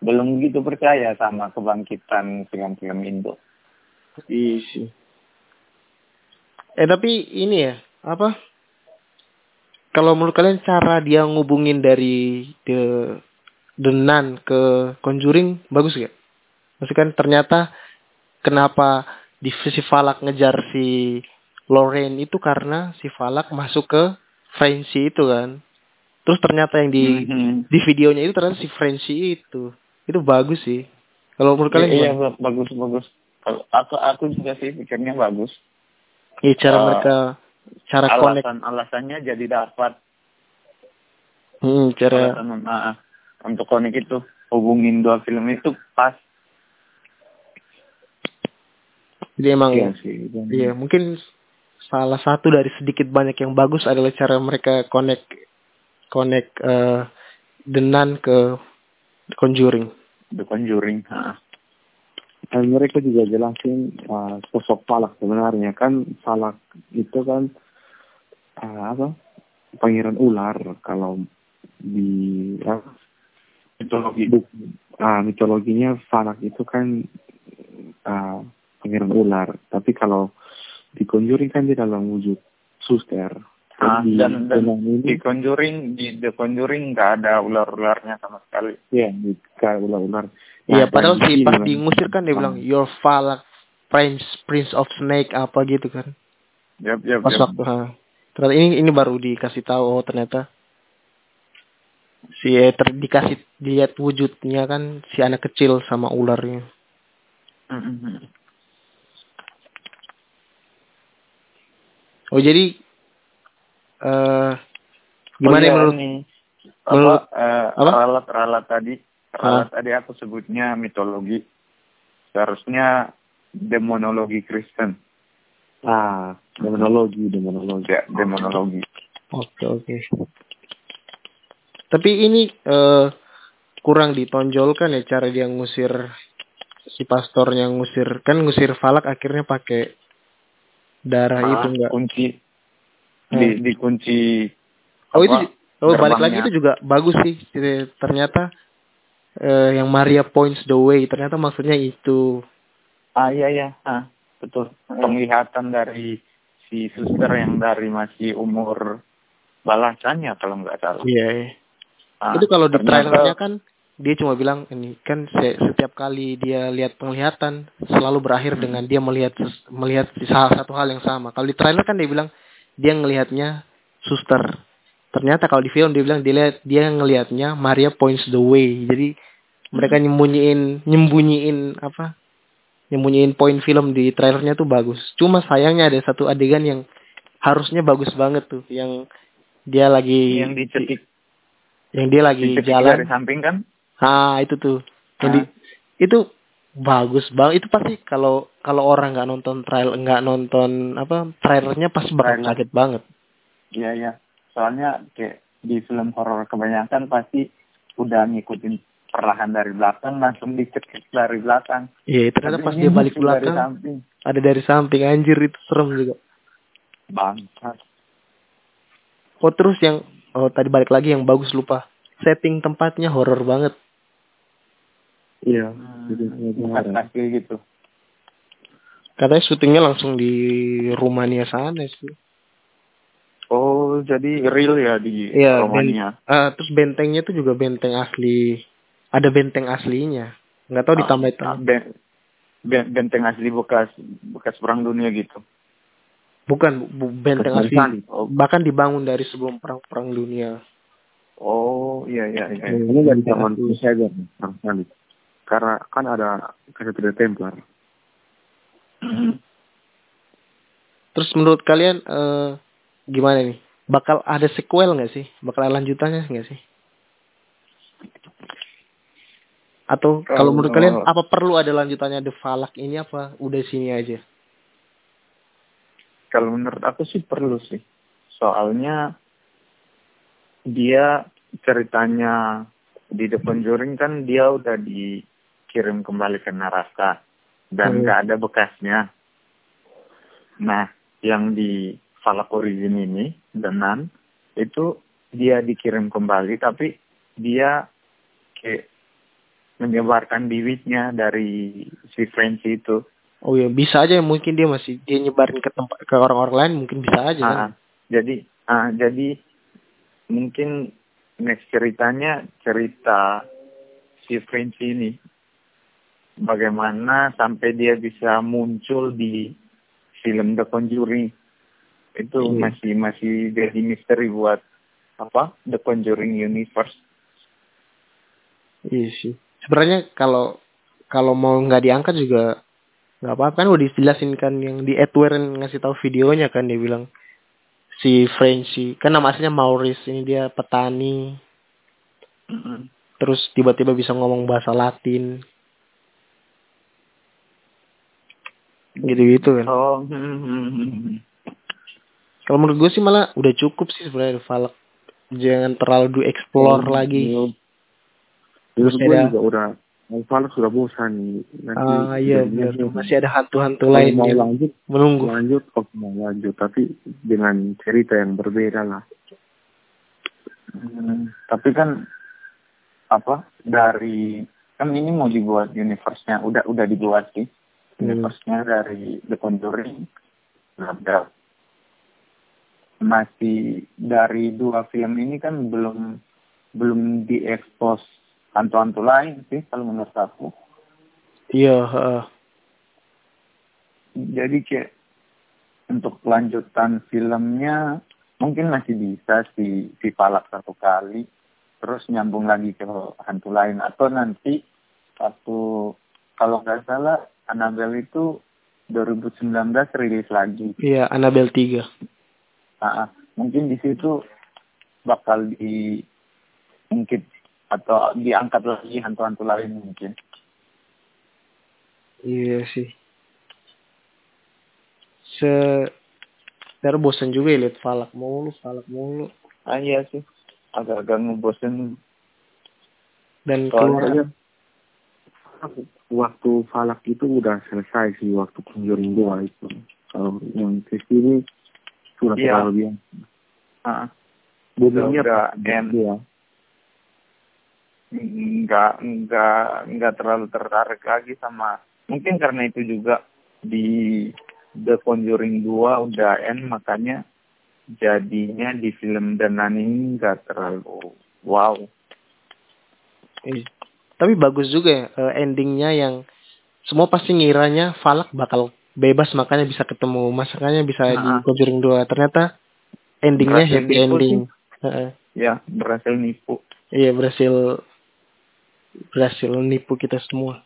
belum gitu percaya sama kebangkitan film-film Indo. Iya sih. Eh tapi ini ya, apa? Kalau menurut kalian cara dia ngubungin dari the Nun ke Conjuring bagus gak? Maksudnya kan ternyata kenapa di si Falak ngejar si Lorraine itu karena si Falak masuk ke Frenzy itu kan. Terus ternyata yang di Mhm. di videonya itu ternyata si Frenzy itu. Itu bagus sih. Kalau menurut kalian Iya, gimana? iya, bagus bagus. Kalau aku aku juga sih pikirnya bagus. Iya, cara Eh, mereka cara connect Alasan alasannya jadi dapat Hmm, cara alasan ah. untuk connect itu hubungin dua film itu pas. jadi emang Iya sih. Dan- iya mungkin salah satu dari sedikit banyak yang bagus adalah cara mereka connect connect eh The Nun ke Conjuring. The Conjuring. Ah. Dan mereka juga jelasin uh, sosok Falak sebenarnya kan Falak itu kan uh, apa pangeran ular kalau di apa, Mitologi. buk- ah, mitologinya Falak itu kan uh, pangeran ular tapi kalau di Conjuring kan di dalam wujud suster Ah, dan dan di Conjuring di The Conjuring nggak ada ular-ularnya sama sekali. ya di kayak ular-ular Iya, Nah, padahal dan si di pas diingusir kan dia Ah. bilang your Falak Prince Prince of Snake apa gitu kan. Yap, yap, Pas yap. waktu ha. Ternyata ini ini baru dikasih tahu oh ternyata si ter, dikasih lihat wujudnya kan si anak kecil sama ularnya. Mhm. Oh jadi eh gimana Oh, iya, menurut ini, menurut- apa, eh, apa? ralat ralat tadi. Ralat tadi aku sebutnya mitologi. Seharusnya demonologi Kristen. Ah demonologi demonologi. Ya demonologi. Oke oke. Tapi ini eh kurang ditonjolkan ya cara dia ngusir si pastornya ngusir kan ngusir falak akhirnya pakai darah Ah, itu enggak. kunci di dikunci Oh itu oh balik lagi itu juga bagus sih. Ternyata eh, yang Maria points the way ternyata maksudnya itu. ah iya ya ah betul penglihatan dari si suster yang dari masih umur balasannya kalau nggak salah Iya. iya. Ah, itu kalau di trailernya kan dia cuma bilang ini kan setiap kali dia lihat penglihatan selalu berakhir hmm. dengan dia melihat melihat salah satu hal yang sama. Kalau di trailer kan dia bilang dia ngelihatnya suster. Ternyata kalau di film dia bilang dia lihat dia ngelihatnya Maria points the way. Jadi mereka hmm. nyembunyiin nyembunyiin apa? Nyembunyiin poin film di trailernya tuh bagus. Cuma sayangnya ada satu adegan yang harusnya bagus banget tuh yang dia lagi yang dicetik yang dia lagi jalan dari samping kan Ah itu tuh. Jadi itu bagus banget. Itu pasti kalau kalau orang nggak nonton trail nggak nonton apa trailernya pasti bakal Trailer. kaget banget. Iya iya. Soalnya kayak di film horor kebanyakan pasti udah ngikutin perlahan dari belakang langsung dicekik dari belakang. Iya, itu ternyata pas dia balik belakang dari samping. ada dari samping anjir itu serem juga. Bangsat. Oh terus yang oh tadi balik lagi yang bagus lupa. Setting tempatnya horor banget. Iya, hmm, asli gitu. Katanya syutingnya langsung di Rumania sana sih. Oh, jadi real ya di iya, Rumania. Ben, uh, terus bentengnya tuh juga benteng asli. Ada benteng aslinya. Nggak tahu ah, ditambah itu. Ben, ben, benteng asli bekas bekas perang dunia gitu. Bukan bu, benteng asli. Oh. Bahkan dibangun dari sebelum perang perang dunia. Oh, iya iya iya. Ini dari zaman perang salib karena kan ada Kesatria Templar. Terus menurut kalian uh, gimana nih? Bakal ada sequel nggak sih? Bakal ada lanjutannya nggak sih? Atau kalau menurut kalian apa perlu ada lanjutannya The Falak ini apa udah sini aja? Kalau menurut aku sih perlu sih. Soalnya dia ceritanya di The Conjuring kan dia udah di kirim kembali ke neraka dan hmm. nggak hmm. ada bekasnya. Nah, yang di Falak Origin ini, Denan, itu dia dikirim kembali, tapi dia kayak menyebarkan bibitnya dari si French itu. Oh ya, bisa aja mungkin dia masih dia nyebarin ke tempat ke orang-orang lain mungkin bisa aja. Ah, kan? Jadi, ah, jadi mungkin next ceritanya cerita si French ini bagaimana sampai dia bisa muncul di film The Conjuring itu hmm. masih masih jadi misteri buat apa The Conjuring Universe. Iya sih. Sebenarnya kalau kalau mau nggak diangkat juga nggak apa-apa kan udah dijelasin kan yang di Edward ngasih tahu videonya kan dia bilang si Frenchy kan nama aslinya Maurice ini dia petani mm -hmm. terus tiba-tiba bisa ngomong bahasa Latin gitu-gitu kan. Oh. Hmm, hmm, hmm, Kalau menurut gue sih malah udah cukup sih sebenarnya Falak. Jangan terlalu di explore oh, lagi. Terus ada... juga udah Falak sudah bosan nih. Nanti ah iya benar. Masih ada hantu-hantu lain mau lanjut menunggu. Lanjut, oh mau lanjut tapi dengan cerita yang berbeda lah. Hmm, tapi kan apa dari kan ini mau dibuat universe-nya udah udah dibuat sih universe-nya dari The Conjuring ada masih dari dua film ini kan belum belum diekspos hantu-hantu lain sih kalau menurut aku. Iya. Uh. Jadi kayak untuk kelanjutan filmnya mungkin masih bisa si si palak satu kali terus nyambung lagi ke hantu lain atau nanti satu kalau nggak salah Annabelle itu 2019 rilis lagi. Iya, Annabelle 3. Nah, mungkin di situ bakal di mungkin atau diangkat lagi hantu-hantu lain mungkin. Iya sih. Se Ntar bosan juga ya lihat falak mulu, falak mulu. Ah iya sih. Agak-agak ngebosen. Dan keluar waktu falak itu udah selesai sih waktu Conjuring dua itu. Kalau yang ke sini sudah iya. terlalu biasa. Uh, Boomingnya udah ya. Enggak, enggak, enggak terlalu tertarik lagi sama mungkin karena itu juga di The Conjuring 2 udah end makanya jadinya di film Danan ini enggak terlalu wow. Eh, tapi bagus juga ya eh, endingnya yang semua pasti ngiranya Falak bakal bebas makanya bisa ketemu masakannya bisa di Ah. Conjuring 2 ternyata endingnya Berhasil happy ending Heeh. Ya, berhasil nipu. iya berhasil berhasil nipu kita semua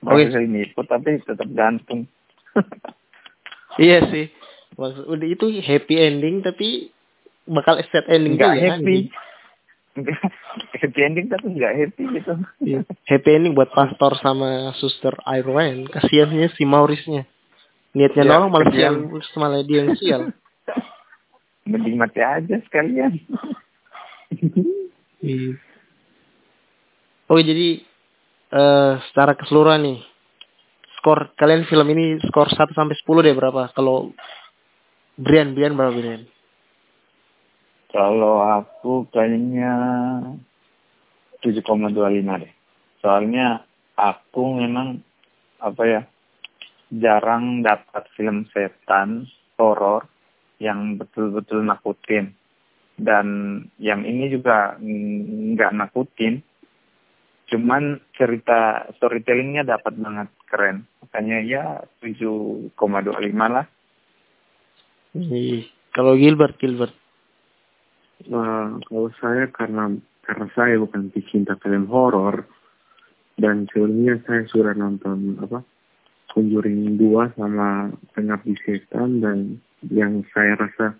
Oke. Berhasil nipu tapi tetap gantung. *laughs* iya sih maksud udah itu happy ending tapi bakal sad ending Enggak juga, happy. anjing. Happy ending tapi enggak happy gitu. Iya. Happy ending buat pastor sama suster Irene. Kasiannya si Maurice-nya. Niatnya Ya, nolong malah terus malah dia yang sial. Mending mati aja sekalian. Iya. Oke jadi eh secara keseluruhan nih skor kalian film ini skor 1 sampai 10 deh berapa? Kalau Brian, Brian berapa Brian? Kalau aku kayaknya 7,25 deh. Soalnya aku memang apa ya jarang dapat film setan horor yang betul-betul nakutin dan yang ini juga nggak nakutin cuman cerita storytellingnya dapat banget keren makanya ya 7,25 lah Ih, Kalau Gilbert, Gilbert. Nah, kalau saya karena karena saya bukan pecinta film horor dan sebelumnya saya sudah nonton apa Conjuring 2 sama Pengabdi Setan dan yang saya rasa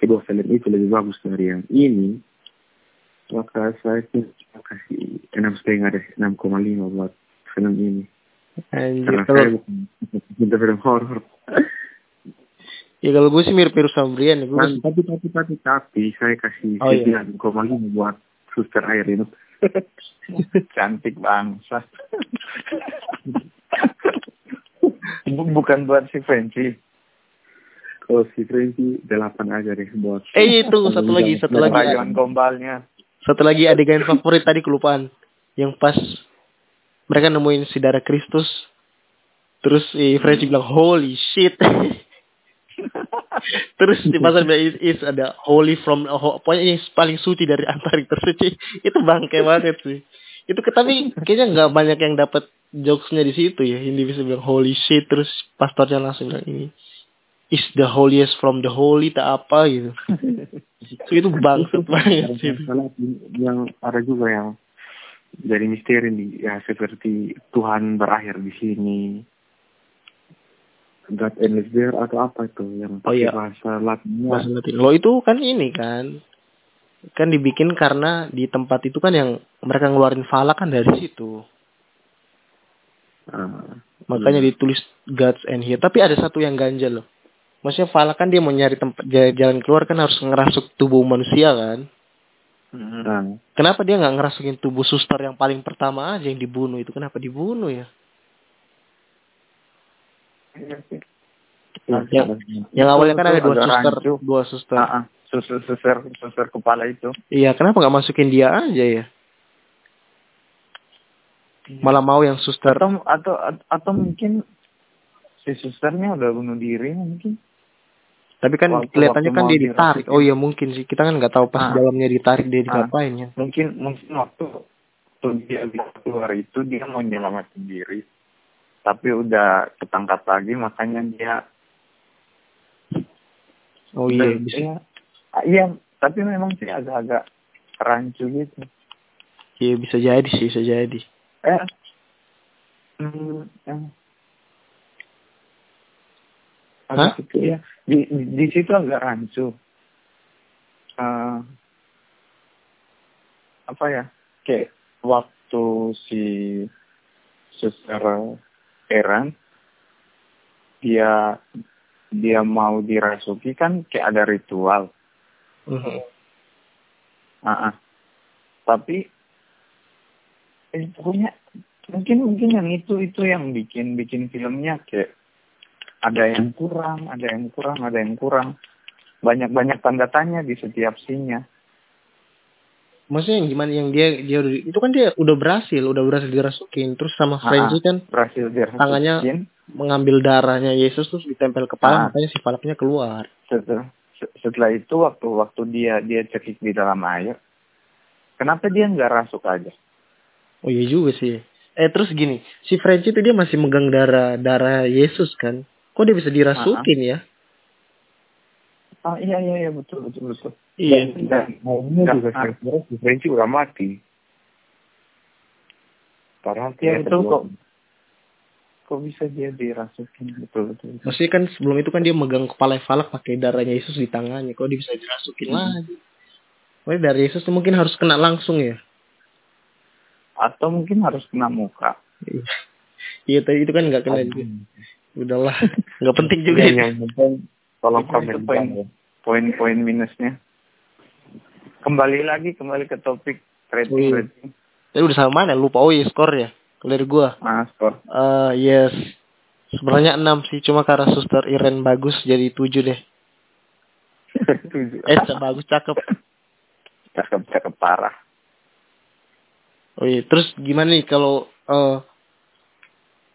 kedua film itu lebih bagus dari yang ini maka saya sih kasih enam setengah deh 6,5 buat film ini. Anjir, karena kalau saya bukan pecinta film horor ya kalau gue sih mirip-mirip sama Brian ya. Gue Dan tapi tapi tapi tapi saya kasih Oh, iya. 9,5 buat suster air itu *laughs* cantik bangsa Bu- bukan buat si Frenzy Kalau si Frenzy delapan aja deh buat. Eh itu satu lagi, satu lagi. rayuan gombalnya Satu lagi adegan favorit tadi kelupaan. Yang pas mereka nemuin si darah Kristus. Terus si Frenzy bilang holy shit. *laughs* *laughs* Terus di pasar is, is ada holy from ho, pokoknya yang paling suci dari antara yang tersuci. *laughs* Itu bangke banget sih. Itu tapi kayaknya nggak banyak yang dapat jokesnya di situ ya. Ini bisa bilang holy shit terus pastornya langsung bilang ini is the holiest from the holy tak apa gitu. So, *laughs* itu bangsat banget sih. yang ada juga yang jadi misteri nih ya seperti Tuhan berakhir di sini. God endless there atau apa itu yang Oh, iya. bahasa Latinnya. Bahasa Latin. Lo itu kan ini kan kan dibikin karena di tempat itu kan yang mereka ngeluarin falak kan dari situ. Ah, Makanya ditulis God's and here. Tapi ada satu yang ganjel loh. Maksudnya falak kan dia mau nyari tempat jalan keluar kan harus ngerasuk tubuh manusia kan. nah, Kenapa dia nggak ngerasukin tubuh suster yang paling pertama aja yang dibunuh itu? Kenapa dibunuh ya? Nah, yang, yang awalnya kan ada dua suster, rancu. dua suster. Ah, ah. suster suster suster kepala itu Iya, kenapa nggak masukin dia aja ya? Malah mau yang suster. atau atau atau mungkin si susternya udah bunuh diri mungkin Tapi kan Waktu- kelihatannya waktu kan dia ditarik. Oh iya mungkin sih. Kita kan nggak tahu pas Ah. dalamnya ditarik dia Ah. diapain ya. mungkin mungkin waktu waktu dia keluar itu dia mau nyelamatin diri tapi udah ketangkap lagi makanya dia Oh iya bisa. iya Ah, iya tapi memang sih agak-agak rancu gitu Iya bisa jadi sih, bisa jadi. eh hmm, eh. Hah? gitu ya di, di, di situ agak rancu Eh, apa ya kayak waktu si suster Eran dia dia mau dirasuki kan kayak ada ritual Mhm. Ah, ah. tapi eh, pokoknya mungkin mungkin yang itu itu yang bikin bikin filmnya kayak ada yang kurang ada yang kurang ada yang kurang banyak banyak tanda tanya di setiap scene-nya Maksudnya yang gimana yang dia dia udah- itu kan dia udah berhasil, udah berhasil dirasukin. Terus sama Ah, Frenzy kan berhasil dirasukin Tangannya- mengambil darahnya Yesus terus ditempel ke kepala Ah. makanya si falaknya keluar. setelah se- setelah itu waktu waktu dia dia cekik di dalam air kenapa dia nggak rasuk aja Oh iya juga sih. Eh terus gini, si French itu dia masih megang darah darah Yesus kan? Kok dia bisa dirasukin ya? Ah iya iya iya betul betul betul. Iya. Dan maunya juga sebenarnya si Frenchie udah mati. Padahal Iya betul belum. kok. Kok bisa dia dirasukin betul betul. betul. Maksudnya kan sebelum itu kan dia megang kepala falak pakai darahnya Yesus di tangannya. Kok dia bisa dirasukin lagi? Pokoknya darah Yesus tuh mungkin harus kena langsung ya. Atau mungkin harus kena muka. Iya. Iya tadi itu kan nggak kena juga. Udahlah, *laughs* nggak penting juga. Yang penting tolong komen poin ya. poin-poin minusnya. Kembali lagi kembali ke topik Oh, rating iya. Tadi udah sama mana? Lupa. Oh iya skor ya. Dari gua. Nah, skor. Eh yes. Sebenarnya 6 sih, cuma karena suster Iren bagus jadi 7 deh. *laughs* Tujuh. Eh, bagus cakep. *laughs* cakep cakep parah. Oh iya, terus gimana nih kalau eh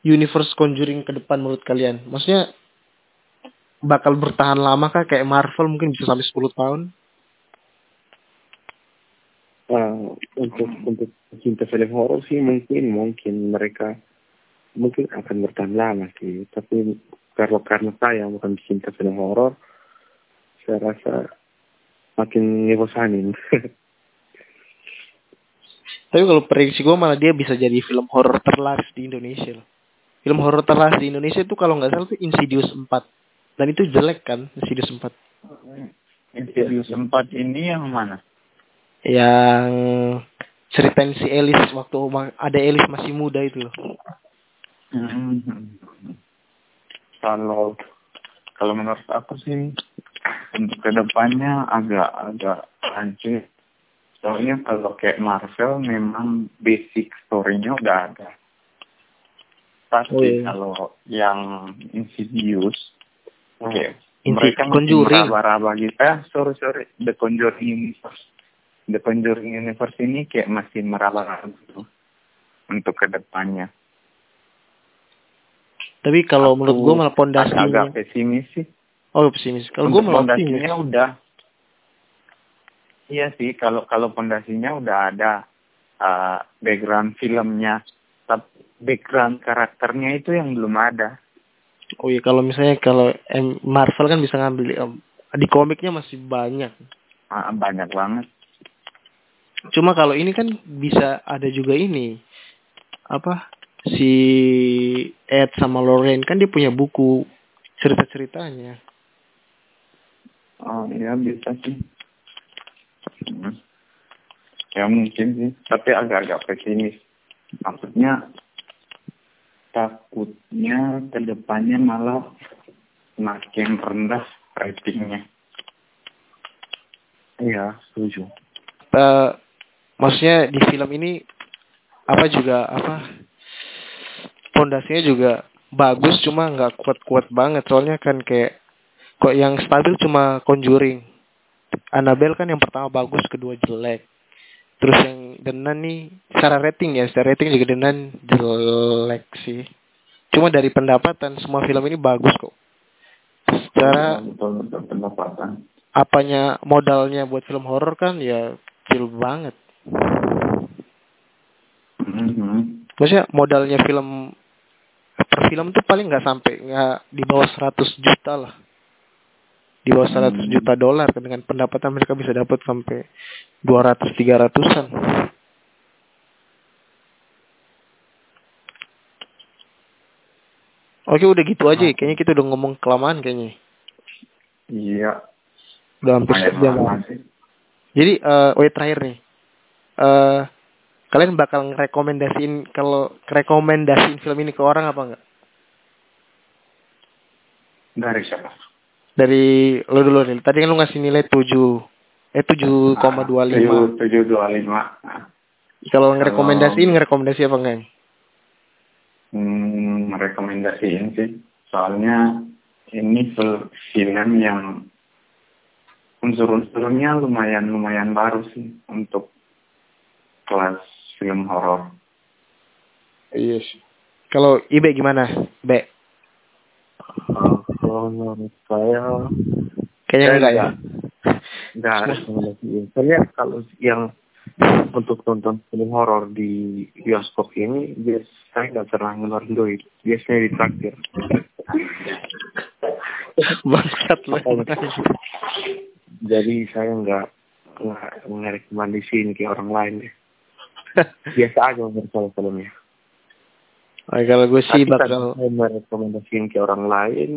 universe Conjuring ke depan menurut kalian? Maksudnya bakal bertahan lama kah kayak Marvel mungkin bisa sampai 10 tahun? Nah, untuk untuk cinta film horor sih mungkin mungkin mereka mungkin akan bertahan lama sih tapi kalau karena saya bukan cinta film horor saya rasa makin ngebosanin *laughs* Tapi kalau prediksi gue malah dia bisa jadi film horor terlaris di Indonesia loh. Film horor terlaris di Indonesia itu kalau nggak salah itu Insidious 4. Dan itu jelek kan Insidious 4. Insidious 4 ini yang mana? Yang ceritain si Elis waktu ada Elis masih muda itu loh. Hmm. Kalau kalau menurut aku sih untuk ke depannya agak agak hancur. Soalnya kalau kayak Marvel memang basic story-nya udah ada. Tapi Oh, iya. kalau yang Insidious, oke, Insi- mereka Conjuring. meraba-raba gitu. Eh, sorry sorry, The Conjuring Universe. The Conjuring Universe ini kayak masih meraba-raba gitu untuk ke depannya. Tapi kalau Aku menurut gue malah agak pondasinya. pesimis sih. Oh pesimis. Kalau gue malah pondasinya udah. Iya sih, kalau kalau pondasinya udah ada uh, background filmnya, tapi background karakternya itu yang belum ada. Oh iya kalau misalnya kalau Marvel kan bisa ngambil em, di komiknya masih banyak. Ah, banyak banget. Cuma kalau ini kan bisa ada juga ini apa si Ed sama Lorraine kan dia punya buku cerita-ceritanya. Oh iya bisa sih. Hmm. Ya mungkin sih, tapi agak-agak pesimis. Maksudnya takutnya ke depannya malah makin rendah ratingnya. iya setuju. Eh, maksudnya di film ini apa juga apa pondasinya juga bagus cuma nggak kuat-kuat banget. Soalnya kan kayak kok yang stabil cuma Conjuring. Annabelle kan yang pertama bagus kedua jelek. Terus yang Denan nih secara rating ya secara rating juga Denan jelek sih cuma dari pendapatan semua film ini bagus kok secara betul pendapatan. apanya modalnya buat film horor kan ya kecil banget Mhm. maksudnya modalnya film per film tuh paling nggak sampai nggak di bawah 100 juta lah di bawah 100 Hmm. juta dolar kan dengan pendapatan mereka bisa dapat sampai 200 300-an Oke udah gitu aja ya. Kayaknya kita udah ngomong kelamaan kayaknya Iya, Udah hampir sejam. Jadi eh oh ya, terakhir nih eh Kalian bakal ngerekomendasiin Kalau rekomendasiin film ini ke orang apa enggak? Dari siapa? Dari lo dulu nih. Tadi kan lu ngasih nilai 7. Eh 7,25. Tujuh dua lima. Kalau ngerekomendasiin ngerekomendasi apa enggak? Hmm, merekomendasiin sih. Soalnya ini fil- film yang unsur-unsurnya lumayan lumayan baru sih untuk kelas film horor. Iya sih. Kalau Ibe gimana? Be. Uh, kalau menurut saya Kayaknya enggak ya. enggak. *laughs* Soalnya kalau yang untuk nonton film horor di bioskop ini bias saya nggak pernah ngeluarin duit biasanya ditraktir *laughs* Bangsat lah. jadi saya nggak nggak ngerekomendasiin ke orang lain deh *laughs* biasa aja menurut filmnya. Oh, kalau gue sih bakal merekomendasikan ke orang lain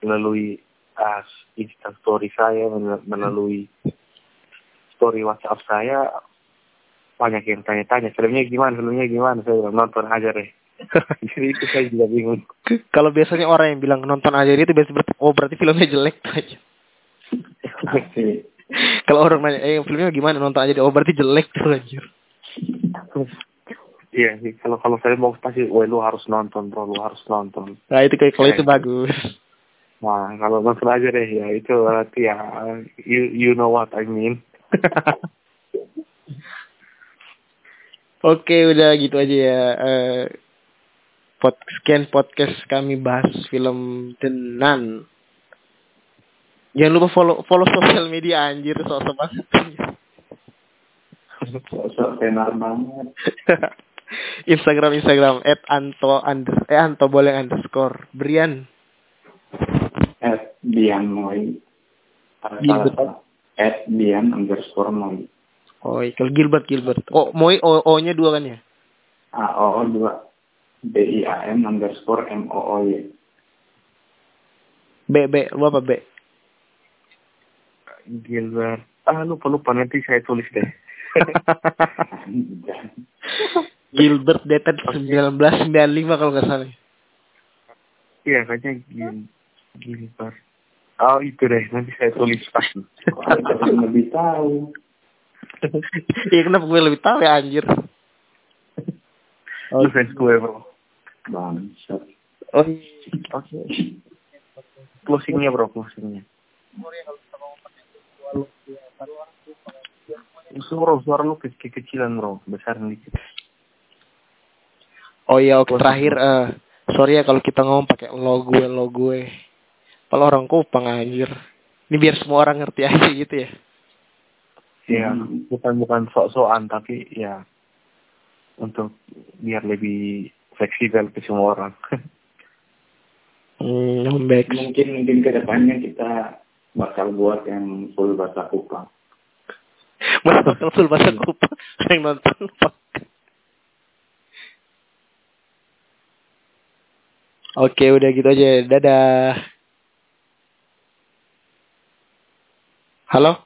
melalui uh, Insta story saya, mel- melalui story WhatsApp saya, banyak yang tanya-tanya, filmnya gimana, filmnya gimana, saya bilang nonton aja deh. *laughs* Jadi itu saya juga bingung. kalau biasanya orang yang bilang nonton aja itu biasa berarti oh berarti filmnya jelek aja. *laughs* kalau orang nanya eh filmnya gimana nonton aja deh oh berarti jelek tuh anjir. *laughs* Iya sih, kalau kalau saya mau pasti, wah lu harus nonton bro, lu harus nonton. Nah itu kayak kalau itu Kayak- bagus. Nah kalau nonton aja deh ya itu berarti ya you you know what I mean. *laughs* Oke udah gitu aja ya. Eh, pod sekian podcast kami bahas film Tenan. Jangan lupa follow follow sosial media anjir sosok banget. Sosok tenar banget. *laughs* Instagram Instagram at Anto under eh Anto boleh underscore Brian At Dian Moy. Gilbert. At Dian underscore Moy. oh kalau Gilbert Gilbert oh Moy O O nya dua kan ya A O O dua. B I A M underscore M O O Y. B B lu apa B Gilbert, ah lupa lupa nanti saya tulis deh. *laughs* Gilbert dated 1995 kalau nggak salah Iya kayaknya Gil Gilbert. Oh itu deh nanti saya tulis pasti. lebih tahu. Iya kenapa gue lebih tahu ya anjir Lu fans gue bro. Bangsat. oh Oke. Closingnya bro closingnya. Suara suara lu ke kecilan bro, besar dikit. oh iya oke terakhir eh sorry ya kalau kita ngomong pakai lo gue lo gue kalau orang kupang anjir. Ini biar semua orang ngerti aja gitu ya. Ya, bukan bukan sok-sokan tapi ya untuk biar lebih fleksibel ke semua orang. *laughs* hmm lembek Mungkin mungkin ke depannya kita bakal buat yang full bahasa Kupang. *laughs* Masa bakal full bahasa kupang? Yang nonton? Oke udah gitu aja. Dadah Halo